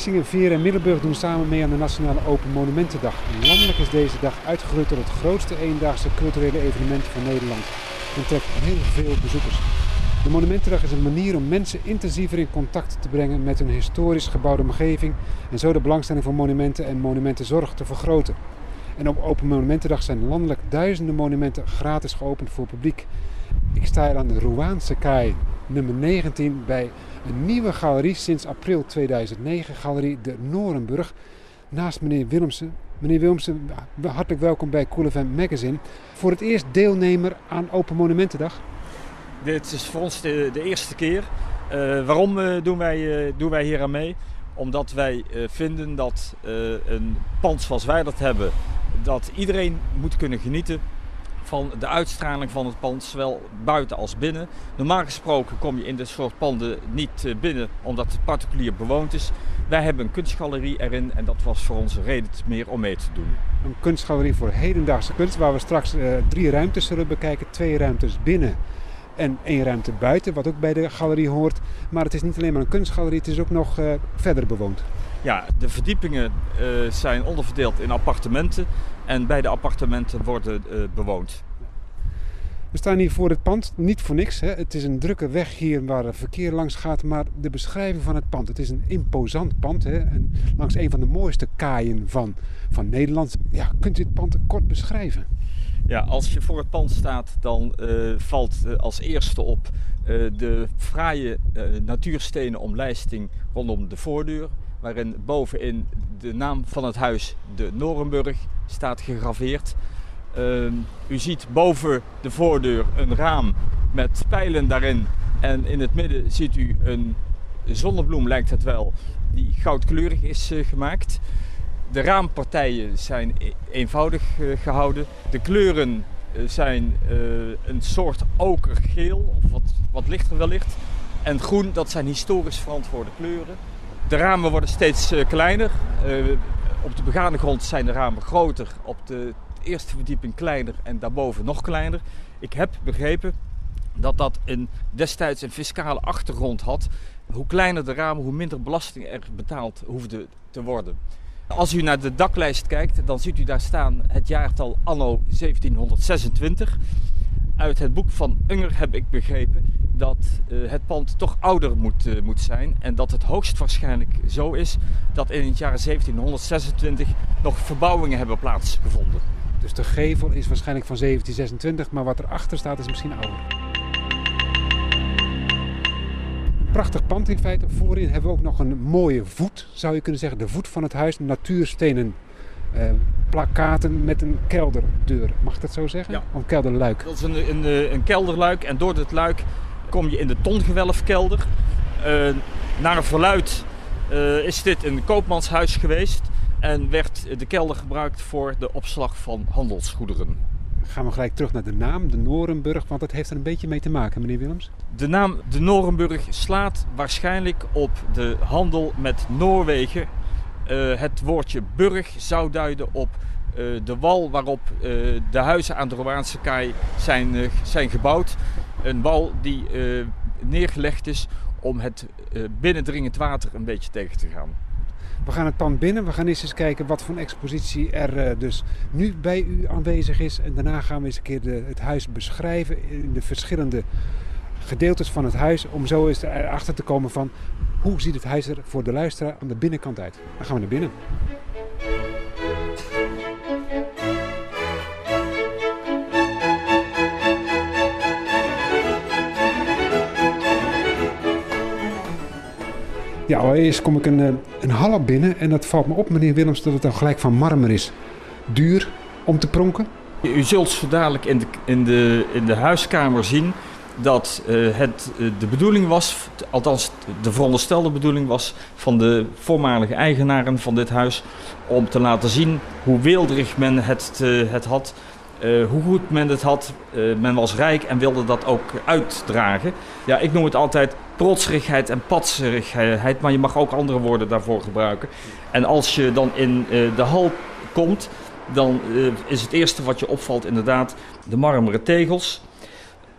Vlissingen, Veer en Middelburg doen samen mee aan de Nationale Open Monumentendag. En landelijk is deze dag uitgegroeid tot het grootste eendaagse culturele evenement van Nederland. En trekt heel veel bezoekers. De Monumentendag is een manier om mensen intensiever in contact te brengen met hun historisch gebouwde omgeving en zo de belangstelling voor monumenten en monumentenzorg te vergroten. En op Open Monumentendag zijn landelijk duizenden monumenten gratis geopend voor publiek. Ik sta hier aan de Roaanse kaai, nummer 19, bij een nieuwe galerie sinds april 2009, Galerie de Norenburg, naast meneer Willemsen. Meneer Willemsen, hartelijk welkom bij Cool FM Magazine. Voor het eerst deelnemer aan Open Monumentendag. Dit is voor ons de, de eerste keer. Uh, waarom uh, doen, wij, uh, doen wij hier aan mee? Omdat wij vinden dat een pand zoals wij dat hebben, dat iedereen moet kunnen genieten van de uitstraling van het pand, zowel buiten als binnen. Normaal gesproken kom je in dit soort panden niet binnen omdat het particulier bewoond is. Wij hebben een kunstgalerie erin en dat was voor ons een reden meer om mee te doen. Een kunstgalerie voor hedendaagse kunst, waar we straks drie ruimtes zullen bekijken. Twee ruimtes binnen en één ruimte buiten, wat ook bij de galerie hoort. Maar het is niet alleen maar een kunstgalerie, het is ook nog uh, verder bewoond. Ja, de verdiepingen uh, zijn onderverdeeld in appartementen en beide appartementen worden uh, bewoond. We staan hier voor het pand, niet voor niks. Hè. Het is een drukke weg hier waar verkeer langs gaat, maar de beschrijving van het pand. Het is een imposant pand, hè. En langs een van de mooiste kaaien van, van Nederland. Ja, kunt u het pand kort beschrijven? Ja, als je voor het pand staat, dan uh, valt uh, als eerste op uh, de fraaie natuurstenen omlijsting rondom de voordeur. Waarin bovenin de naam van het huis, de Norenburg, staat gegraveerd. Ehm, u ziet boven de voordeur een raam met pijlen daarin. En in het midden ziet u een zonnebloem, lijkt het wel, die goudkleurig is gemaakt. De raampartijen zijn e-, eenvoudig uh, gehouden. De kleuren uh, zijn een soort okergeel, of wat, wat lichter wellicht. En groen, dat zijn historisch verantwoorde kleuren. De ramen worden steeds kleiner. Op de begane grond zijn de ramen groter, op de eerste verdieping kleiner en daarboven nog kleiner. Ik heb begrepen dat dat een, destijds een fiscale achtergrond had. Hoe kleiner de ramen, hoe minder belasting er betaald hoefde te worden. Als u naar de daklijst kijkt, dan ziet u daar staan het jaartal anno 1726. Uit het boek van Unger heb ik begrepen dat uh, het pand toch ouder moet, uh, moet zijn. En dat het hoogstwaarschijnlijk zo is dat in het jaar 1726 nog verbouwingen hebben plaatsgevonden. Dus de gevel is waarschijnlijk van 1726, maar wat erachter staat is misschien ouder. prachtig pand in feite. Voorin hebben we ook nog een mooie voet, zou je kunnen zeggen. De voet van het huis, natuurstenen uh, plakkaten met een kelderdeur. Mag ik dat zo zeggen? Ja. Een kelderluik. Dat is een, een, een kelderluik en door dit luik kom je in de tongewelfkelder. Uh, naar een verluid uh, is dit een koopmanshuis geweest en werd de kelder gebruikt voor de opslag van handelsgoederen gaan we gelijk terug naar de naam, de Norenburg, want dat heeft er een beetje mee te maken, meneer Willems. De naam de Norenburg slaat waarschijnlijk op de handel met Noorwegen. Uh, het woordje burg zou duiden op uh, de wal waarop uh, de huizen aan de Romaanse kaai zijn, zijn gebouwd. Een wal die neergelegd is om het binnendringend water een beetje tegen te gaan. We gaan het pand binnen. We gaan eerst eens kijken wat voor expositie er dus nu bij u aanwezig is. En daarna gaan we eens een keer de, het huis beschrijven in de verschillende gedeeltes van het huis. Om zo eens erachter te komen van hoe ziet het huis er voor de luisteraar aan de binnenkant uit. Dan gaan we naar binnen. Ja, allereerst kom ik een, een hal binnen en dat valt me op, meneer Willems, dat het dan gelijk van marmer is. Duur om te pronken? U zult zo dadelijk in de, in de, in de huiskamer zien dat uh, het uh, de bedoeling was, althans de veronderstelde bedoeling was van de voormalige eigenaren van dit huis, om te laten zien hoe weelderig men het, uh, het had, hoe goed men het had. men was rijk en wilde dat ook uitdragen. Ja, ik noem het altijd trotserigheid en patserigheid, maar je mag ook andere woorden daarvoor gebruiken. En als je dan in de hal komt, dan is het eerste wat je opvalt inderdaad de marmeren tegels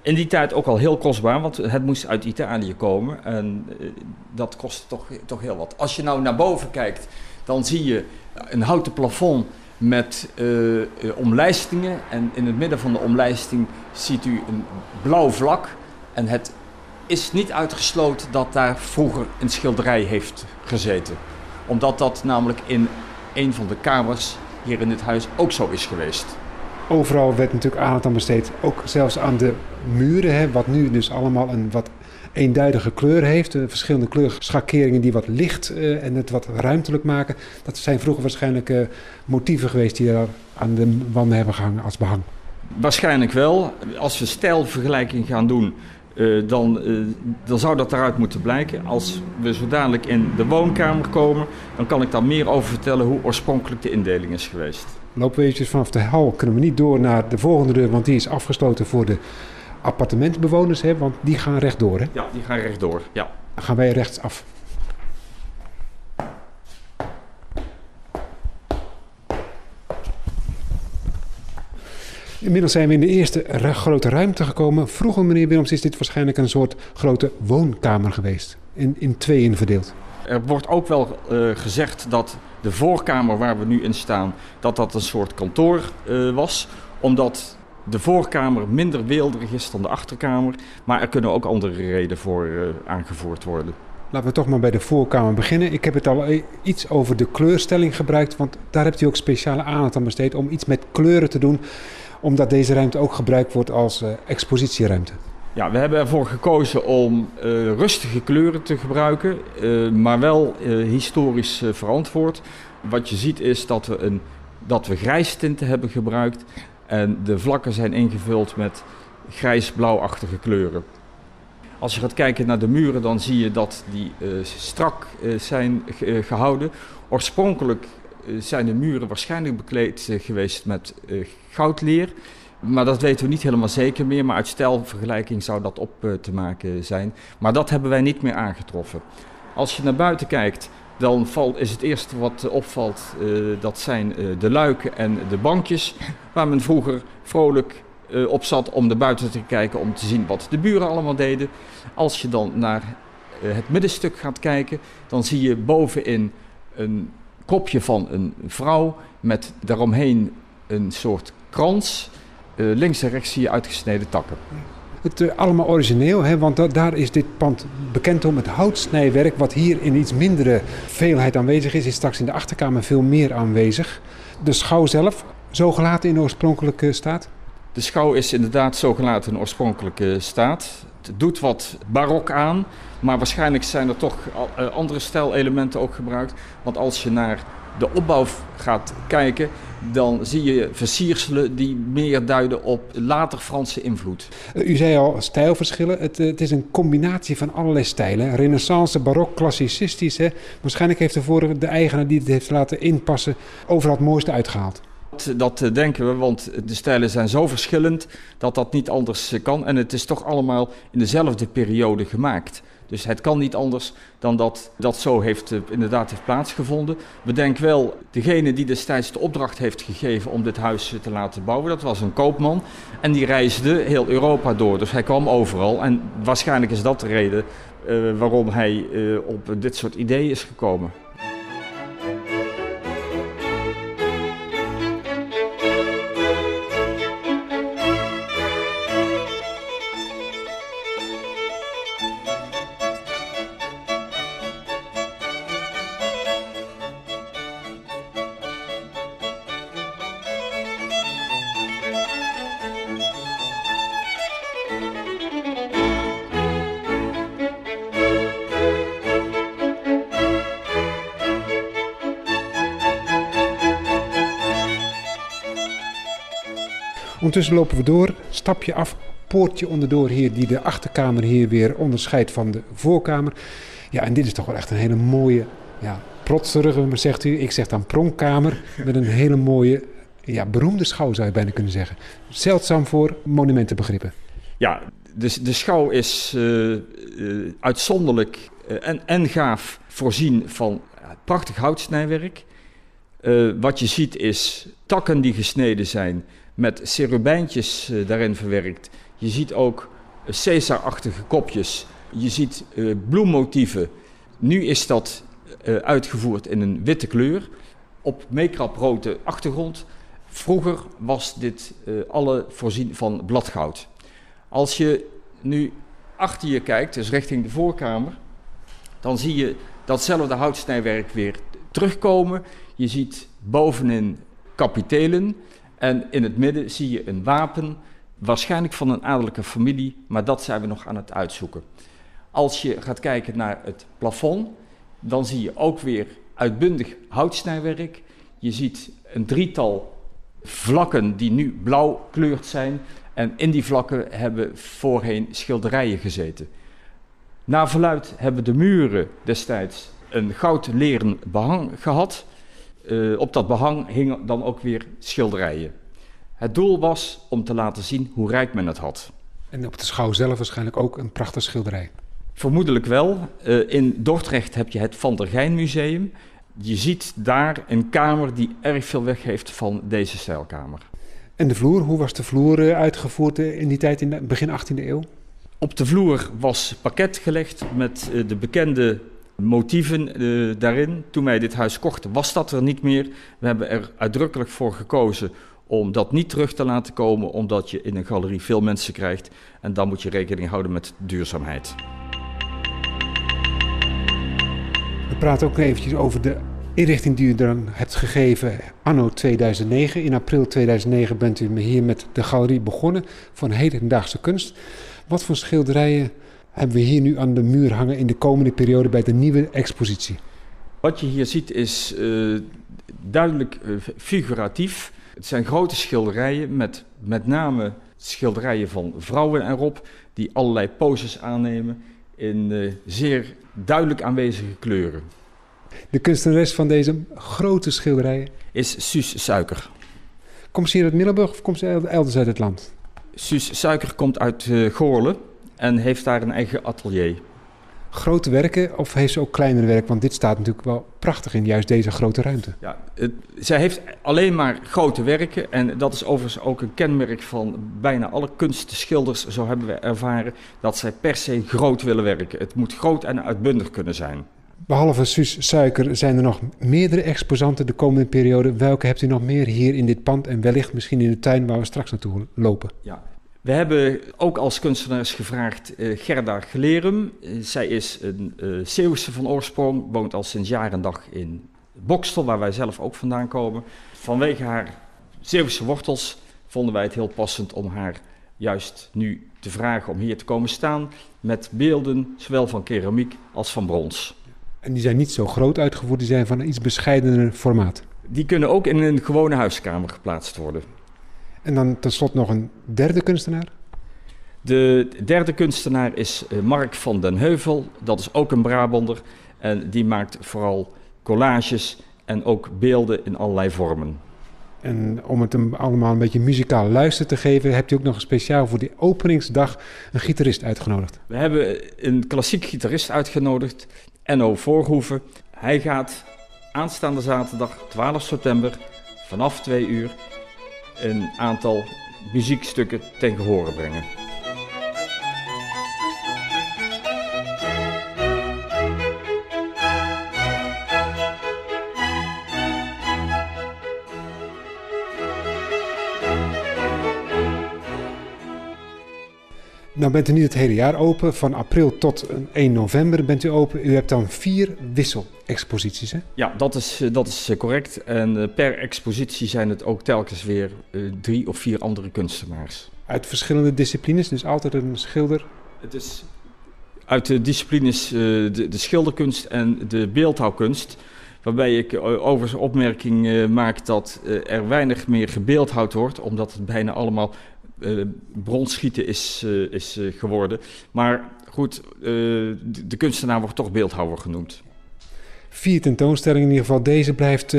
in die tijd ook al heel kostbaar, want het moest uit Italië komen. En uh, dat kostte toch, toch heel wat. Als je nou naar boven kijkt, dan zie je een houten plafond met uh, omlijstingen. En in het midden van de omlijsting ziet u een blauw vlak. En het is niet uitgesloten dat daar vroeger een schilderij heeft gezeten. Omdat dat namelijk in een van de kamers hier in dit huis ook zo is geweest. Overal werd natuurlijk aandacht aan besteed, ook zelfs aan de muren, hè, wat nu dus allemaal een wat eenduidige kleur heeft. Uh, verschillende kleurschakeringen die wat licht uh, en het wat ruimtelijk maken. Dat zijn vroeger waarschijnlijk uh, motieven geweest die er aan de wanden hebben gehangen als behang. Waarschijnlijk wel. Als we stijlvergelijking gaan doen, uh, dan, uh, dan zou dat eruit moeten blijken. Als we zo dadelijk in de woonkamer komen, dan kan ik daar meer over vertellen hoe oorspronkelijk de indeling is geweest. Lopen we eventjes vanaf de hal, kunnen we niet door naar de volgende deur, want die is afgesloten voor de appartementbewoners, hè, want die gaan rechtdoor. Hè? Ja, die gaan rechtdoor. Ja. Dan gaan wij rechtsaf. Inmiddels zijn we in de eerste grote ruimte gekomen. Vroeger, meneer Willems, is dit waarschijnlijk een soort grote woonkamer geweest. In, in tweeën verdeeld. Er wordt ook wel uh, gezegd dat de voorkamer waar we nu in staan, dat dat een soort kantoor uh, was. Omdat de voorkamer minder weelderig is dan de achterkamer. Maar er kunnen ook andere redenen voor uh, aangevoerd worden. Laten we toch maar bij de voorkamer beginnen. Ik heb het al iets over de kleurstelling gebruikt, want daar hebt u ook speciale aandacht aan besteed om iets met kleuren te doen omdat deze ruimte ook gebruikt wordt als uh, expositieruimte. Ja, we hebben ervoor gekozen om uh, rustige kleuren te gebruiken, uh, maar wel historisch verantwoord. Wat je ziet is dat we, een, dat we grijstinten hebben gebruikt en de vlakken zijn ingevuld met grijs-blauwachtige kleuren. Als je gaat kijken naar de muren, dan zie je dat die strak zijn gehouden. Oorspronkelijk zijn de muren waarschijnlijk bekleed geweest met goudleer. Maar dat weten we niet helemaal zeker meer. Maar uit stijlvergelijking zou dat op te maken zijn. Maar dat hebben wij niet meer aangetroffen. Als je naar buiten kijkt, dan is het eerste wat opvalt, dat zijn de luiken en de bankjes. Waar men vroeger vrolijk op zat om naar buiten te kijken, om te zien wat de buren allemaal deden. Als je dan naar het middenstuk gaat kijken, dan zie je bovenin een kopje van een vrouw met daaromheen een soort krans. Uh, links en rechts zie je uitgesneden takken. Het uh, allemaal origineel, hè, want da daar is dit pand bekend om het houtsnijwerk, wat hier in iets mindere veelheid aanwezig is, is straks in de achterkamer veel meer aanwezig. De schouw zelf, zo gelaten in oorspronkelijke staat? De schouw is inderdaad zo gelaten in oorspronkelijke staat. Het doet wat barok aan, maar waarschijnlijk zijn er toch uh, andere stijlelementen ook gebruikt. Want als je naar de opbouw gaat kijken, dan zie je versierselen die meer duiden op later Franse invloed. Eh, u zei al stijlverschillen. Het, eh, het is een combinatie van allerlei stijlen. Renaissance, barok, klassicistisch. Hè. Waarschijnlijk heeft de vorige, de eigenaar die het heeft laten inpassen, overal het mooiste uitgehaald. Dat eh, denken we, want de stijlen zijn zo verschillend dat dat niet anders kan. En het is toch allemaal in dezelfde periode gemaakt. Dus het kan niet anders dan dat dat zo heeft, inderdaad heeft plaatsgevonden. We denken wel, degene die destijds de opdracht heeft gegeven om dit huis te laten bouwen, dat was een koopman. En die reisde heel Europa door, dus hij kwam overal. En waarschijnlijk is dat de reden waarom hij op dit soort ideeën is gekomen. Ondertussen lopen we door, stapje af, poortje onderdoor hier die de achterkamer hier weer onderscheidt van de voorkamer. Ja, en dit is toch wel echt een hele mooie, ja, protserige, zegt u. Ik zeg dan pronkkamer met een hele mooie, ja, beroemde schouw zou je bijna kunnen zeggen. Zeldzaam voor monumentenbegrippen. Ja, de, de schouw is uh, uh, uitzonderlijk uh, en, en gaaf voorzien van prachtig houtsnijwerk. wat je ziet is takken die gesneden zijn met cherubijntjes uh, daarin verwerkt. Je ziet ook Caesar-achtige kopjes. Je ziet uh, bloemmotieven. Nu is dat uh, uitgevoerd in een witte kleur op meekraprode achtergrond. Vroeger was dit alle voorzien van bladgoud. Als je nu achter je kijkt, dus richting de voorkamer, dan zie je datzelfde houtsnijwerk weer terugkomen. Je ziet bovenin kapitelen en in het midden zie je een wapen, waarschijnlijk van een adellijke familie, maar dat zijn we nog aan het uitzoeken. Als je gaat kijken naar het plafond, dan zie je ook weer uitbundig houtsnijwerk. Je ziet een drietal vlakken die nu blauw kleurd zijn. En in die vlakken hebben voorheen schilderijen gezeten. Na verluid hebben de muren destijds een goud leren behang gehad. Uh, op dat behang hingen dan ook weer schilderijen. Het doel was om te laten zien hoe rijk men het had. En op de schouw zelf waarschijnlijk ook een prachtige schilderij. Vermoedelijk wel. Uh, in Dordrecht heb je het Van der Geijn Museum. Je ziet daar een kamer die erg veel weggeeft van deze stijlkamer. En de vloer, hoe was de vloer uitgevoerd in die tijd, in de begin 18e eeuw? Op de vloer was pakket gelegd met de bekende motieven uh, daarin. Toen wij dit huis kochten was dat er niet meer. We hebben er uitdrukkelijk voor gekozen om dat niet terug te laten komen, omdat je in een galerie veel mensen krijgt. En dan moet je rekening houden met duurzaamheid. We praten ook eventjes over de inrichting die u dan hebt gegeven anno 2009. In april 2009 bent u hier met de galerie begonnen van hedendaagse kunst. Wat voor schilderijen hebben we hier nu aan de muur hangen in de komende periode bij de nieuwe expositie? Wat je hier ziet is uh, duidelijk uh, figuratief. Het zijn grote schilderijen met met name schilderijen van vrouwen erop die allerlei poses aannemen in uh, zeer duidelijk aanwezige kleuren. De kunstenares van deze grote schilderijen is Suus Suiker. Komt ze hier uit Middelburg of komt ze elders uit het land? Suus Suiker komt uit Goorlen en heeft daar een eigen atelier. Grote werken of heeft ze ook kleinere werk? Want dit staat natuurlijk wel prachtig in juist deze grote ruimte. Ja, het, zij heeft alleen maar grote werken en dat is overigens ook een kenmerk van bijna alle kunstschilders, zo hebben we ervaren, dat zij per se groot willen werken. Het moet groot en uitbundig kunnen zijn. Behalve Suus Suiker zijn er nog meerdere exposanten de komende periode. Welke hebt u nog meer hier in dit pand en wellicht misschien in de tuin waar we straks naartoe lopen? Ja, we hebben ook als kunstenaars gevraagd uh, Gerda Gelerum. Uh, zij is een uh, Zeeuwse van oorsprong, woont al sinds jaar en dag in Bokstel, waar wij zelf ook vandaan komen. Vanwege haar Zeeuwse wortels vonden wij het heel passend om haar juist nu te vragen om hier te komen staan met beelden, zowel van keramiek als van brons. En die zijn niet zo groot uitgevoerd, die zijn van een iets bescheidener formaat. Die kunnen ook in een gewone huiskamer geplaatst worden. En dan tenslotte nog een derde kunstenaar? De derde kunstenaar is Mark van den Heuvel. Dat is ook een Brabander. En die maakt vooral collages en ook beelden in allerlei vormen. En om het hem allemaal een beetje muzikaal luister te geven, hebt u ook nog speciaal voor die openingsdag een gitarist uitgenodigd. We hebben een klassiek gitarist uitgenodigd, Enno Voorhoeven. Hij gaat aanstaande zaterdag 12 september vanaf 2 uur een aantal muziekstukken ten gehore brengen. Nou bent u niet het hele jaar open. Van april tot 1 november bent u open. U hebt dan vier wisselexposities, hè? Ja, dat is, dat is correct. En per expositie zijn het ook telkens weer drie of vier andere kunstenaars. Uit verschillende disciplines, dus altijd een schilder? Het is uit de disciplines de, de, schilderkunst en de beeldhouwkunst. Waarbij ik overigens opmerking maak dat er weinig meer gebeeldhouwd wordt, omdat het bijna allemaal uh, bronschieten is, uh, is uh, geworden. Maar goed, de, de, kunstenaar wordt toch beeldhouwer genoemd. Vier tentoonstellingen in ieder geval. Deze blijft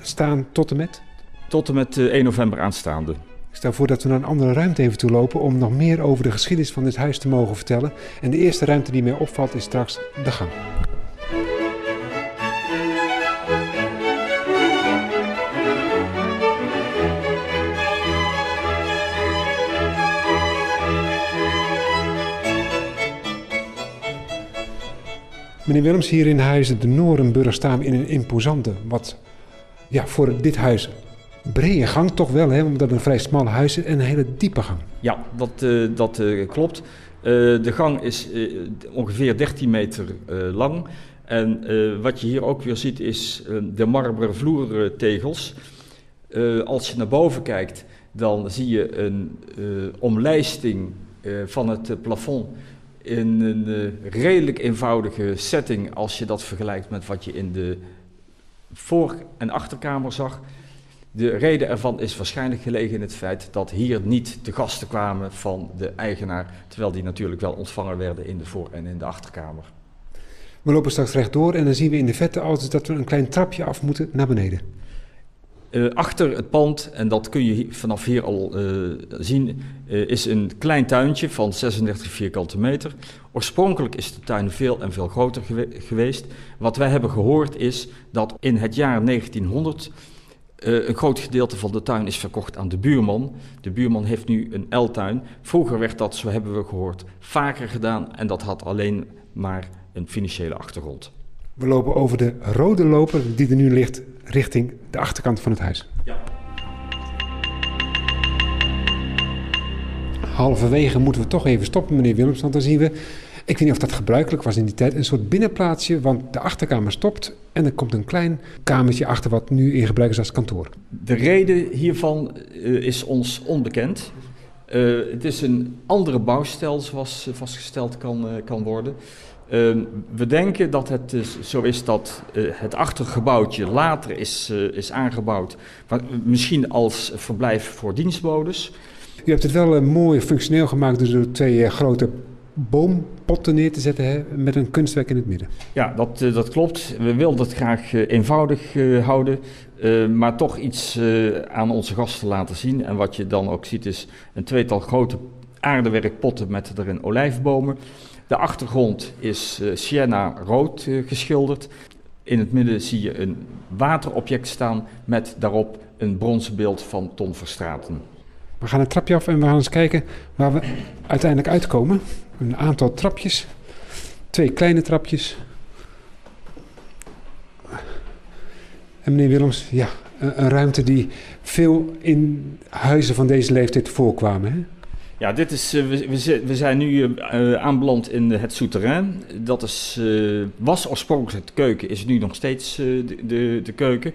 staan tot en met? Tot en met 1 november aanstaande. Ik stel voor dat we naar een andere ruimte even toe lopen om nog meer over de geschiedenis van dit huis te mogen vertellen. En de eerste ruimte die mij opvalt is straks de gang. Meneer Willems, hier in huizen de Norenburg staan we in een imposante, wat ja, voor dit huis brede gang toch wel, hè, omdat het een vrij smal huis is en een hele diepe gang. Ja, dat, uh, dat uh, klopt. Uh, de gang is ongeveer 13 meter lang. En wat je hier ook weer ziet is de marmeren vloertegels. als je naar boven kijkt, dan zie je een omlijsting van het plafond in een redelijk eenvoudige setting als je dat vergelijkt met wat je in de voor- en achterkamer zag. De reden ervan is waarschijnlijk gelegen in het feit dat hier niet de gasten kwamen van de eigenaar, terwijl die natuurlijk wel ontvangen werden in de voor- en in de achterkamer. We lopen straks rechtdoor en dan zien we in de vette auto's dat we een klein trapje af moeten naar beneden. Uh, achter het pand, en dat kun je vanaf hier al uh, zien, uh, is een klein tuintje van 36 vierkante meter. Oorspronkelijk is de tuin veel en veel groter gewe geweest. Wat wij hebben gehoord is dat in het jaar 1900 een groot gedeelte van de tuin is verkocht aan de buurman. De buurman heeft nu een L-tuin. Vroeger werd dat, zo hebben we gehoord, vaker gedaan en dat had alleen maar een financiële achtergrond. We lopen over de rode loper die er nu ligt richting de achterkant van het huis. Ja. Halverwege moeten we toch even stoppen, meneer Willems, want dan zien we, ik weet niet of dat gebruikelijk was in die tijd, een soort binnenplaatsje, want de achterkamer stopt en er komt een klein kamertje achter wat nu in gebruik is als kantoor. De reden hiervan uh, is ons onbekend. Uh, het is een andere bouwstijl zoals vastgesteld kan, uh, kan worden. Uh, we denken dat het dus zo is dat uh, het achtergebouwtje later is, uh, is aangebouwd, maar misschien als verblijf voor dienstbodes. U hebt het wel mooi functioneel gemaakt dus door twee grote boompotten neer te zetten hè, met een kunstwerk in het midden. Ja, dat, dat klopt. We wilden het graag eenvoudig houden, maar toch iets aan onze gasten laten zien. En wat je dan ook ziet is een tweetal grote aardewerkpotten met erin olijfbomen. De achtergrond is uh, sienna rood uh, geschilderd. In het midden zie je een waterobject staan met daarop een bronzen beeld van Ton Verstraten. We gaan het trapje af en we gaan eens kijken waar we uiteindelijk uitkomen. Een aantal trapjes. Twee kleine trapjes. En meneer Willems, ja, een, een ruimte die veel in huizen van deze leeftijd voorkwamen. Hè? Ja, dit is, uh, we, we, zijn nu uh, aanbeland in het souterrain. Dat is, was oorspronkelijk de keuken, is nu nog steeds de, de, de, keuken.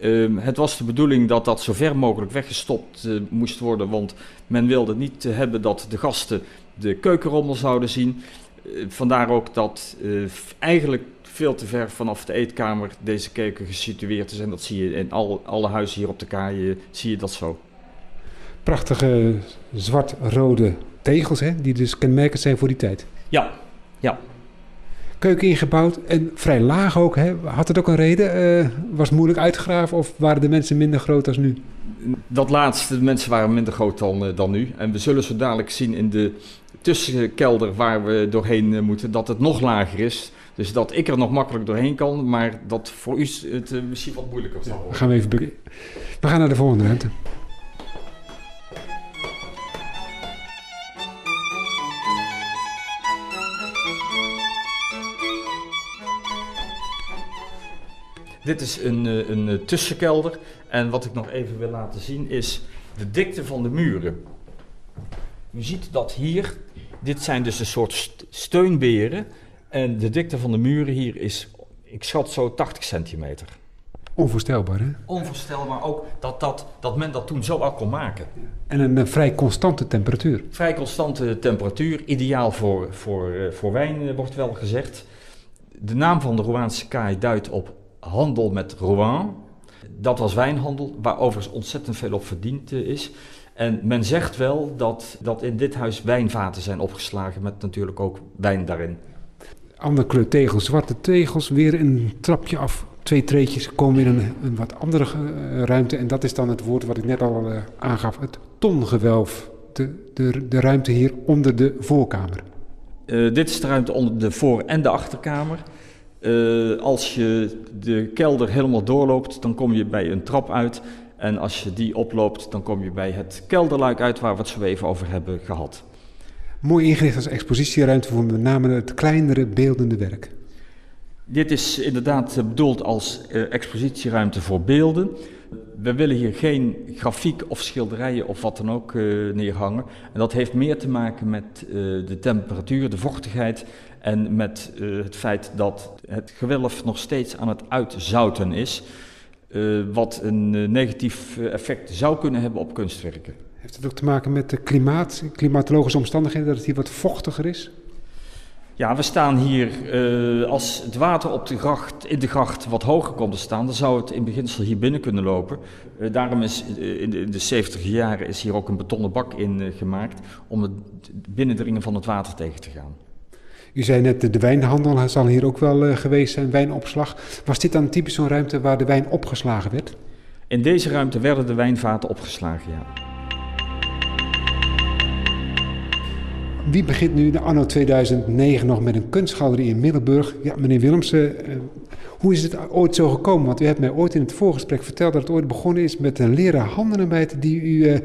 Ehm, het was de bedoeling dat dat zo ver mogelijk weggestopt moest worden, want men wilde niet hebben dat de gasten de keukenrommel zouden zien. vandaar ook dat eigenlijk veel te ver vanaf de eetkamer deze keuken gesitueerd is. En dat zie je in al, alle huizen hier op de kaai, zie je dat zo prachtige zwart-rode tegels, hè, die dus kenmerkend zijn voor die tijd. Ja, ja. Keuken ingebouwd en vrij laag ook. Hè. Had het ook een reden? Uh, was het moeilijk uitgegraven of waren de mensen minder groot als nu? Dat laatste, de mensen waren minder groot dan, uh, dan nu. En we zullen zo dadelijk zien in de tussenkelder waar we doorheen uh, moeten, dat het nog lager is. Dus dat ik er nog makkelijk doorheen kan, maar dat voor u het misschien wat moeilijker zal worden. Ja, gaan we even We gaan naar de volgende ruimte. Dit is een, een tussenkelder. En wat ik nog even wil laten zien is de dikte van de muren. U ziet dat hier, dit zijn dus een soort steunberen. En de dikte van de muren hier is, ik schat zo 80 centimeter. Onvoorstelbaar, hè? Onvoorstelbaar ook dat, dat, dat men dat toen zo al kon maken. En een, een vrij constante temperatuur. Vrij constante temperatuur, ideaal voor, voor, voor wijn, wordt wel gezegd. De naam van de Roaanse kaai duidt op handel met Rouen. Dat was wijnhandel, waar overigens ontzettend veel op verdiend is. En men zegt wel dat, dat in dit huis wijnvaten zijn opgeslagen met natuurlijk ook wijn daarin. Andere kleur tegels, zwarte tegels, weer een trapje af. Twee treetjes komen in een, een wat andere uh, ruimte. En dat is dan het woord wat ik net al uh, aangaf, het tongewelf. De, de, de ruimte hier onder de voorkamer. Uh, dit is de ruimte onder de voor- en de achterkamer. Uh, als je de kelder helemaal doorloopt, dan kom je bij een trap uit. En als je die oploopt, dan kom je bij het kelderluik uit waar we het zo even over hebben gehad. Mooi ingericht als expositieruimte voor met name het kleinere beeldende werk. Dit is inderdaad bedoeld als uh, expositieruimte voor beelden. We willen hier geen grafiek of schilderijen of wat dan ook uh, neerhangen. En dat heeft meer te maken met uh, de temperatuur, de vochtigheid en met het feit dat het gewelf nog steeds aan het uitzouten is. wat een negatief effect zou kunnen hebben op kunstwerken. Heeft het ook te maken met de klimaat, klimatologische omstandigheden, dat het hier wat vochtiger is? Ja, we staan hier, als het water op de gracht, in de gracht wat hoger komt te staan, dan zou het in beginsel hier binnen kunnen lopen. Daarom is in, de, in de 70 jaren is hier ook een betonnen bak in gemaakt om het binnendringen van het water tegen te gaan. U zei net, de, de wijnhandel zal hier ook wel geweest zijn, wijnopslag. Was dit dan typisch zo'n ruimte waar de wijn opgeslagen werd? In deze ruimte werden de wijnvaten opgeslagen, ja. Wie begint nu de anno 2009 nog met een kunstgalerie in Middelburg? Ja, meneer Willemsen, uh, hoe is het ooit zo gekomen? Want u hebt mij ooit in het voorgesprek verteld dat het ooit begonnen is met een leraar handenarbeid die u uh,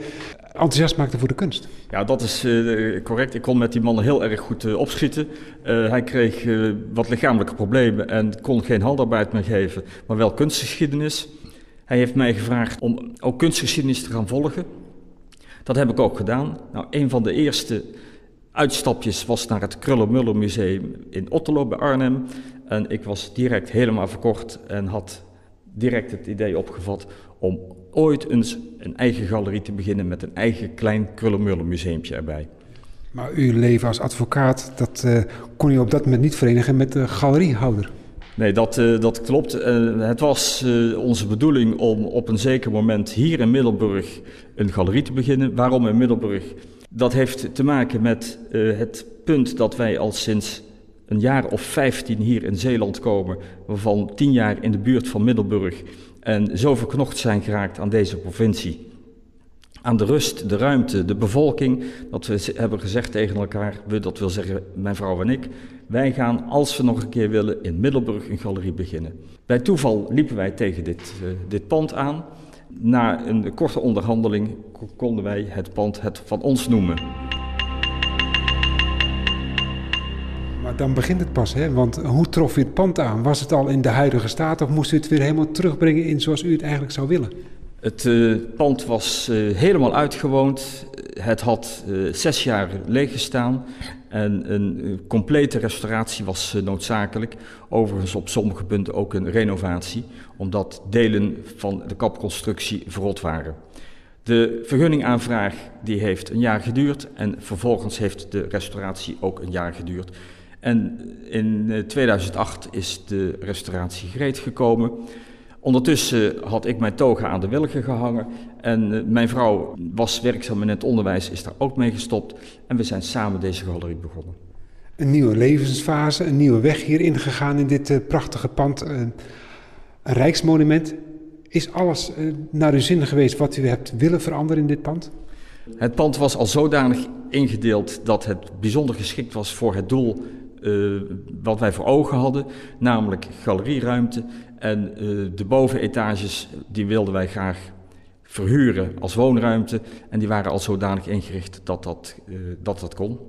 enthousiast maakte voor de kunst. Ja, dat is uh, correct. Ik kon met die man heel erg goed opschieten. hij kreeg wat lichamelijke problemen en kon geen handarbeid meer geven, maar wel kunstgeschiedenis. Hij heeft mij gevraagd om ook kunstgeschiedenis te gaan volgen. Dat heb ik ook gedaan. Nou, een van de eerste uitstapjes was naar het Krullenmuller Museum in Otterlo bij Arnhem. En ik was direct helemaal verkocht en had direct het idee opgevat om ooit eens een eigen galerie te beginnen met een eigen klein Krullenmuller museumpje erbij. Maar uw leven als advocaat, dat uh, kon u op dat moment niet verenigen met de galeriehouder? Nee, dat, uh, dat klopt. Uh, het was onze bedoeling om op een zeker moment hier in Middelburg een galerie te beginnen. Waarom in Middelburg? Dat heeft te maken met uh, het punt dat wij al sinds een jaar of 15 hier in Zeeland komen, waarvan 10 jaar in de buurt van Middelburg en zo verknocht zijn geraakt aan deze provincie. Aan de rust, de ruimte, de bevolking, dat we hebben gezegd tegen elkaar, we, dat wil zeggen mijn vrouw en ik, wij gaan als we nog een keer willen in Middelburg een galerie beginnen. Bij toeval liepen wij tegen dit, uh, dit pand aan. Na een korte onderhandeling konden wij het pand het van ons noemen. Maar dan begint het pas, hè? Want hoe trof u het pand aan? Was het al in de huidige staat of moest u het weer helemaal terugbrengen in zoals u het eigenlijk zou willen? Het uh, pand was uh, helemaal uitgewoond. Het had uh, zes jaar leeg gestaan. En een complete restauratie was noodzakelijk. Overigens op sommige punten ook een renovatie, omdat delen van de kapconstructie verrot waren. De vergunningaanvraag die heeft een jaar geduurd en vervolgens heeft de restauratie ook een jaar geduurd. En in 2008 is de restauratie gereed gekomen. Ondertussen had ik mijn toga aan de wilgen gehangen en eh, mijn vrouw was werkzaam in het onderwijs, is daar ook mee gestopt en we zijn samen deze galerie begonnen. Een nieuwe levensfase, een nieuwe weg hierin gegaan in dit uh, prachtige pand, uh, een rijksmonument. Is alles naar uw zin geweest wat u hebt willen veranderen in dit pand? Het pand was al zodanig ingedeeld dat het bijzonder geschikt was voor het doel uh, wat wij voor ogen hadden, namelijk galerieruimte. En uh, de bovenetages die wilden wij graag verhuren als woonruimte. En die waren al zodanig ingericht dat dat, uh, dat, dat kon.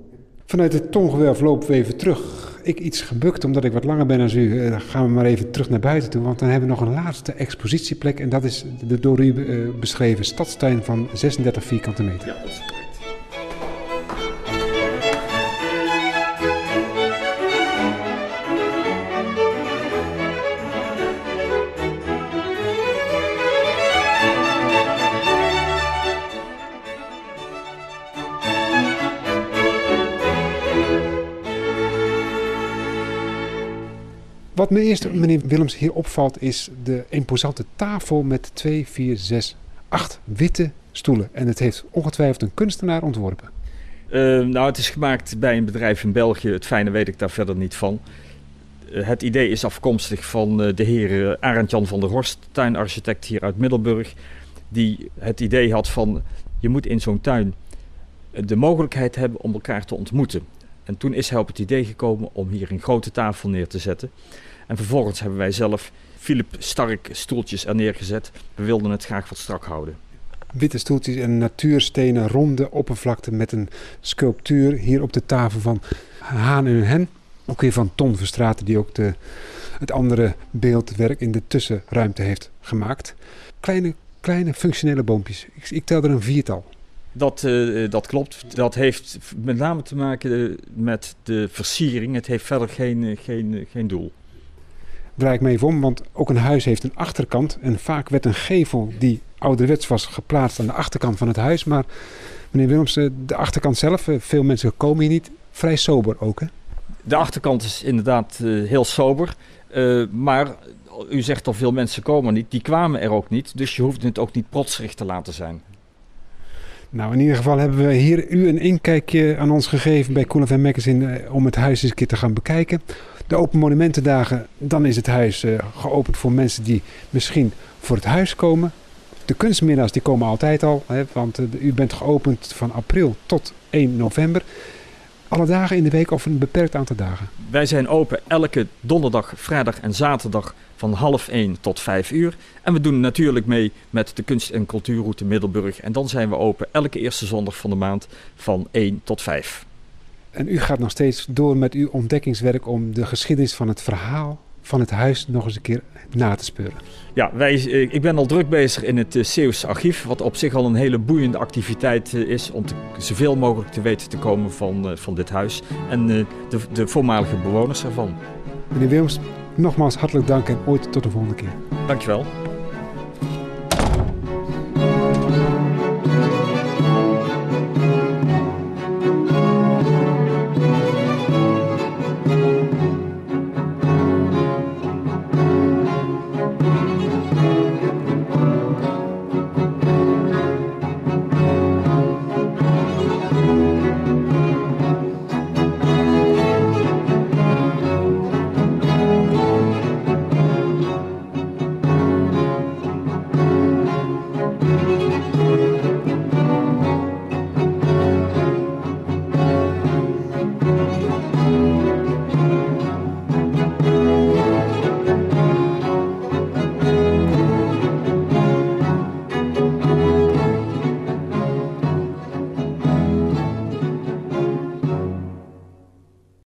Vanuit het tongewelf lopen we even terug. Ik iets gebukt, omdat ik wat langer ben dan u. Dan gaan we maar even terug naar buiten toe. Want dan hebben we nog een laatste expositieplek. En dat is de door u beschreven stadstuin van 36 vierkante meter. Ja, me eerst, meneer Willems, hier opvalt is de imposante tafel met 2, 4, 6, 8 witte stoelen. En het heeft ongetwijfeld een kunstenaar ontworpen. Uh, nou, het is gemaakt bij een bedrijf in België. Het fijne weet ik daar verder niet van. Uh, het idee is afkomstig van uh, de heer Arend-Jan van der Horst, tuinarchitect hier uit Middelburg. Die het idee had van, je moet in zo'n tuin de mogelijkheid hebben om elkaar te ontmoeten. En toen is hij op het idee gekomen om hier een grote tafel neer te zetten. En vervolgens hebben wij zelf Philip Stark stoeltjes er neergezet. We wilden het graag wat strak houden. Witte stoeltjes en natuurstenen ronde oppervlakte met een sculptuur hier op de tafel van Haan en Hen. Ook weer van Ton Verstraten, die ook de, het andere beeldwerk in de tussenruimte heeft gemaakt. Kleine, kleine functionele boompjes. Ik, ik tel er een viertal. Dat, uh, dat klopt. Dat heeft met name te maken met de versiering. Het heeft verder geen, geen, geen doel. Draai ik me even om, want ook een huis heeft een achterkant. En vaak werd een gevel die ouderwets was geplaatst aan de achterkant van het huis. Maar meneer Willems, de achterkant zelf, veel mensen komen hier niet. Vrij sober ook, hè? De achterkant is inderdaad uh, heel sober. Uh, maar u zegt al veel mensen komen niet. Die kwamen er ook niet. Dus je hoeft het ook niet protserig te laten zijn. Nou, in ieder geval hebben we hier u een inkijkje aan ons gegeven bij Cool Magazine om het huis eens een keer te gaan bekijken. De Open Monumentendagen, dan is het huis uh, geopend voor mensen die misschien voor het huis komen. De kunstmiddags die komen altijd al, hè, want uh, u bent geopend van april tot 1 november. Alle dagen in de week of een beperkt aantal dagen? Wij zijn open elke donderdag, vrijdag en zaterdag van half 1 tot 5 uur. En we doen natuurlijk mee met de kunst- en cultuurroute Middelburg. En dan zijn we open elke eerste zondag van de maand van 1 tot 5. En u gaat nog steeds door met uw ontdekkingswerk om de geschiedenis van het verhaal van het huis nog eens een keer na te speuren. Ja, wij, ik ben al druk bezig in het Zeeuws archief, wat op zich al een hele boeiende activiteit is om te, zoveel mogelijk te weten te komen van, van dit huis en de, de voormalige bewoners ervan. Meneer Wilms, nogmaals hartelijk dank en ooit tot de volgende keer. Dankjewel.